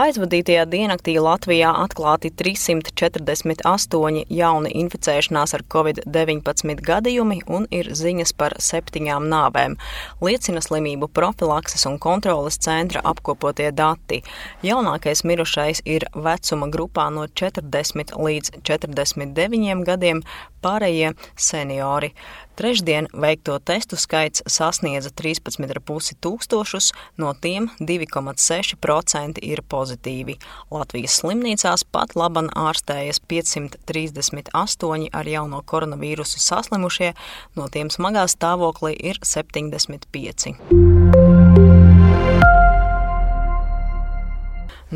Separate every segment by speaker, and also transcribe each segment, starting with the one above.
Speaker 1: Aizvadītajā diennaktī Latvijā atklāti 348 jauni inficēšanās ar covid-19 gadījumi un ir ziņas par septiņām nāvēm, liecina slimību profilakses un kontroles centra apkopotie dati. Jaunākais mirušais ir vecuma grupā no 40 līdz 49 gadiem, pārējie seniori. Trešdien veikto testu skaits sasniedza 13,5 tūkstošus, no tiem 2,6% ir pozitīvi. Latvijas slimnīcās pat laban ārstējas 538 ar jauno koronavīrusu saslimušie, no tiem smagā stāvoklī ir 75.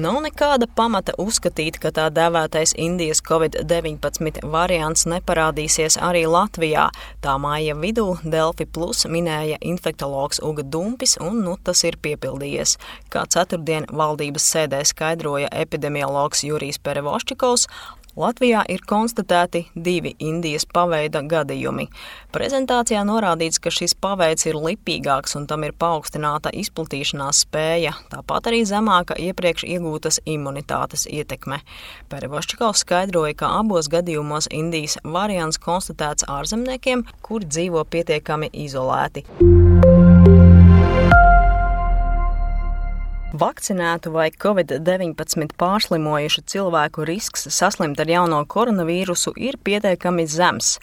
Speaker 1: Nav nekāda pamata uzskatīt, ka tā dēvētais Indijas covid-19 variants neparādīsies arī Latvijā. Tā māja vidū Delfi Plus minēja infektologs Uga Dumpis, un nu tas ir piepildījies. Kā ceturtdien valdības sēdē skaidroja epidemiologs Jurijs Perevoščikovs, Latvijā ir konstatēti divi Indijas paveida gadījumi. Prezentācijā norādīts, ka šis paveids ir lipīgāks un tam ir paaugstināta izplatīšanās spēja, tāpat arī zemāka iepriekš iegūtas imunitātes ietekme. Perevoščikovs skaidroja, ka abos gadījumos Indijas variants konstatēts ārzemniekiem, kuri dzīvo pietiekami izolēti. Vakcinētu vai covid-19 pārslimojušu cilvēku risks saslimt ar jauno koronavīrusu ir pietiekami zems,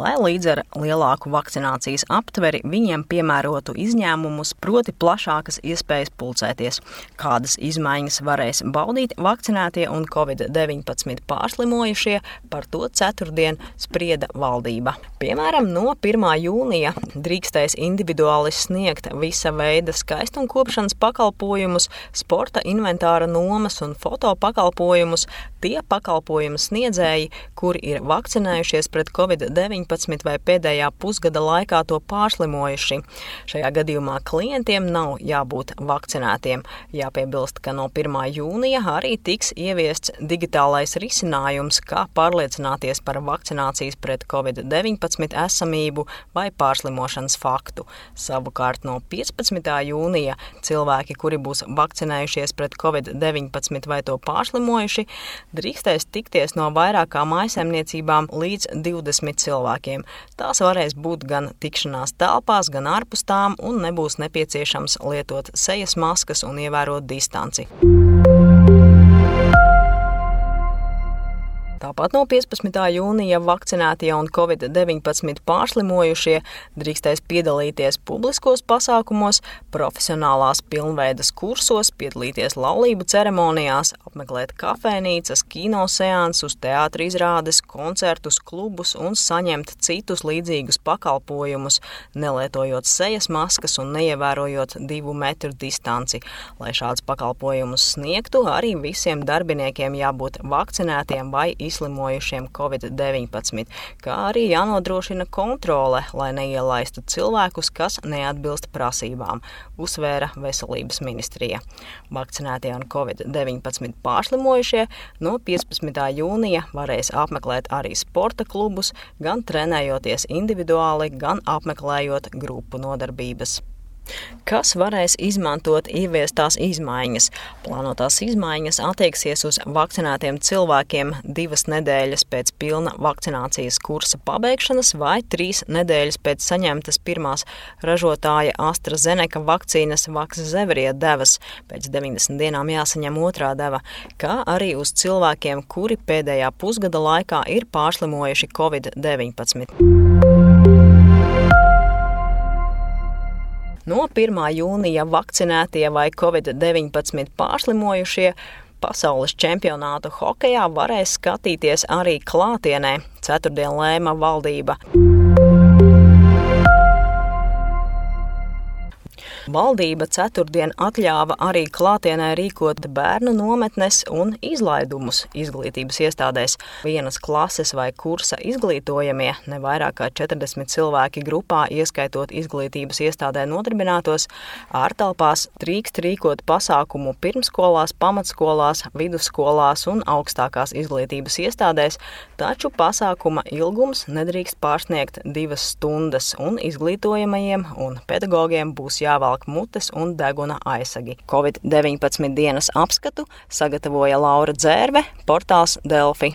Speaker 1: lai līdz ar lielāku vakcinācijas aptveri viņiem piemērotu izņēmumus, proti plašākas iespējas pulcēties. Kādas izmaiņas varēs baudīt vakcinētie un covid-19 pārslimojušie, par to ceturtdien sprieda valdība. Piemēram, no 1. jūnija drīkstēs individuāli sniegt visa veida skaistumkopšanas pakalpojumus, sporta inventāra nomas un foto pakalpojumus tie pakalpojumu sniedzēji, kuri ir vakcinējušies pret covid-19 vai pēdējā pusgada laikā to pārslimojuši. Šajā gadījumā klientiem nav jābūt vakcinētiem. Jāpiebilst, ka no 1. jūnija arī tiks ieviests digitālais risinājums, kā pārliecināties par vakcinācijas pret covid-19 esamību vai pārslimošanas faktu. Savukārt no 15. jūnija cilvēki, kuri būs vakcinējušies pret covid-19 vai to pārslimojuši, drīkstēs tikties no vairākām maisaimniecībām līdz 20 cilvēkiem. Tās varēs būt gan tikšanās telpās, gan ārpus tām, un nebūs nepieciešams lietot sejas maskas un ievērot distanci. Tāpat no 15. jūnija vakcinētie un covid-19 pārslimojušie drīkstēs piedalīties publiskos pasākumos, profesionālās pilnveidas kursos, piedalīties laulību ceremonijās, apmeklēt kafejnīcas, kino seansus, teātris izrādes, koncertus, klubus un saņemt citus līdzīgus pakalpojumus, nelietojot sejas maskas un neievērojot divu metru distanci. Lai šādus pakalpojumus sniegtu, arī visiem darbiniekiem jābūt vakcinētiem vai izslēgtiem izslimojušiem Covid-19, kā arī jānodrošina kontrole, lai neielaistu cilvēkus, kas neatbilst prasībām, uzsvēra Veselības ministrija. Vakcinētie un Covid-19 pārslimojušie no 15. jūnija varēs apmeklēt arī sporta klubus, gan trenējoties individuāli, gan apmeklējot grupu nodarbības kas varēs izmantot ieviestās izmaiņas. Plānotās izmaiņas attieksies uz vakcinētiem cilvēkiem divas nedēļas pēc pilna vakcinācijas kursa pabeigšanas vai trīs nedēļas pēc saņemtas pirmās ražotāja AstraZeneca vakcīnas Vakzevrie devas. Pēc 90 dienām jāsaņem otrā deva, kā arī uz cilvēkiem, kuri pēdējā pusgada laikā ir pārslimojuši Covid-19. No 1. jūnija vakcinētie vai covid-19 pārslimojušie pasaules čempionātu hokejā varēs skatīties arī klātienē, ceturtdien lēma valdība. Valdība ceturtdien atļāva arī klātienē rīkot bērnu nometnes un izlaidumus izglītības iestādēs. Vienas klases vai kursa izglītojamie, ne vairāk kā 40 cilvēki grupā, ieskaitot izglītības iestādē nodarbinātos, ārtelpās drīkst rīkot pasākumu pirmskolās, pamatskolās, vidusskolās un augstākās izglītības iestādēs, taču pasākuma ilgums nedrīkst pārsniegt divas stundas, un izglītojamajiem un pedagogiem būs jāvelk mutes un deguna aizsagi. Covid-19 dienas apskatu sagatavoja Laura Dzērve, portāls Delfi.